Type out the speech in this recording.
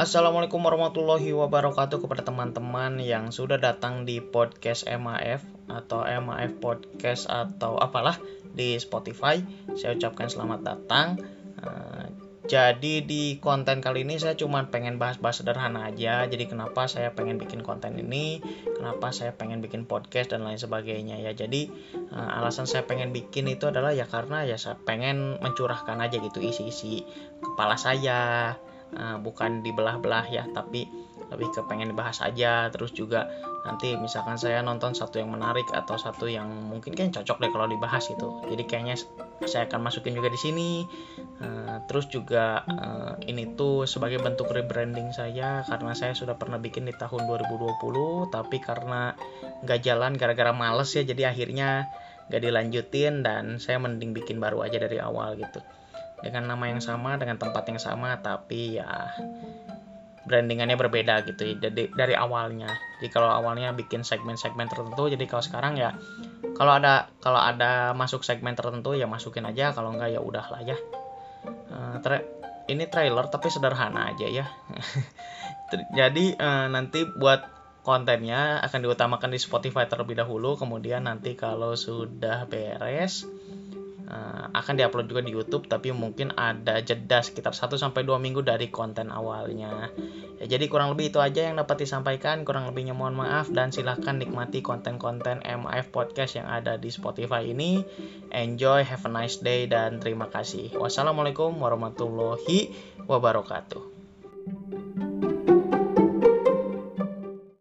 Assalamualaikum warahmatullahi wabarakatuh kepada teman-teman yang sudah datang di podcast MAF atau MAF Podcast atau apalah di Spotify. Saya ucapkan selamat datang. Eh, jadi di konten kali ini saya cuma pengen bahas-bahas sederhana aja. Jadi kenapa saya pengen bikin konten ini, kenapa saya pengen bikin podcast dan lain sebagainya ya. Jadi eh, alasan saya pengen bikin itu adalah ya karena ya saya pengen mencurahkan aja gitu isi-isi kepala saya uh, bukan dibelah-belah ya tapi lebih ke pengen dibahas aja. Terus juga nanti misalkan saya nonton satu yang menarik atau satu yang mungkin kan cocok deh kalau dibahas gitu. Jadi kayaknya saya akan masukin juga di sini. Uh, terus juga uh, ini tuh sebagai bentuk rebranding saya karena saya sudah pernah bikin di tahun 2020 tapi karena nggak jalan gara-gara males ya jadi akhirnya nggak dilanjutin dan saya mending bikin baru aja dari awal gitu dengan nama yang sama dengan tempat yang sama tapi ya brandingannya berbeda gitu. Ya dari dari awalnya. Jadi kalau awalnya bikin segmen-segmen tertentu jadi kalau sekarang ya kalau ada kalau ada masuk segmen tertentu ya masukin aja. Kalau enggak ya udahlah ya. Uh, tra ini trailer tapi sederhana aja ya. Jadi uh, nanti buat kontennya akan diutamakan di Spotify terlebih dahulu. Kemudian nanti kalau sudah beres uh, akan diupload juga di YouTube tapi mungkin ada jeda sekitar 1 sampai 2 minggu dari konten awalnya. Ya, jadi kurang lebih itu aja yang dapat disampaikan. Kurang lebihnya mohon maaf dan silahkan nikmati konten-konten MIF podcast yang ada di Spotify ini. Enjoy, have a nice day dan terima kasih. Wassalamualaikum warahmatullahi wabarakatuh.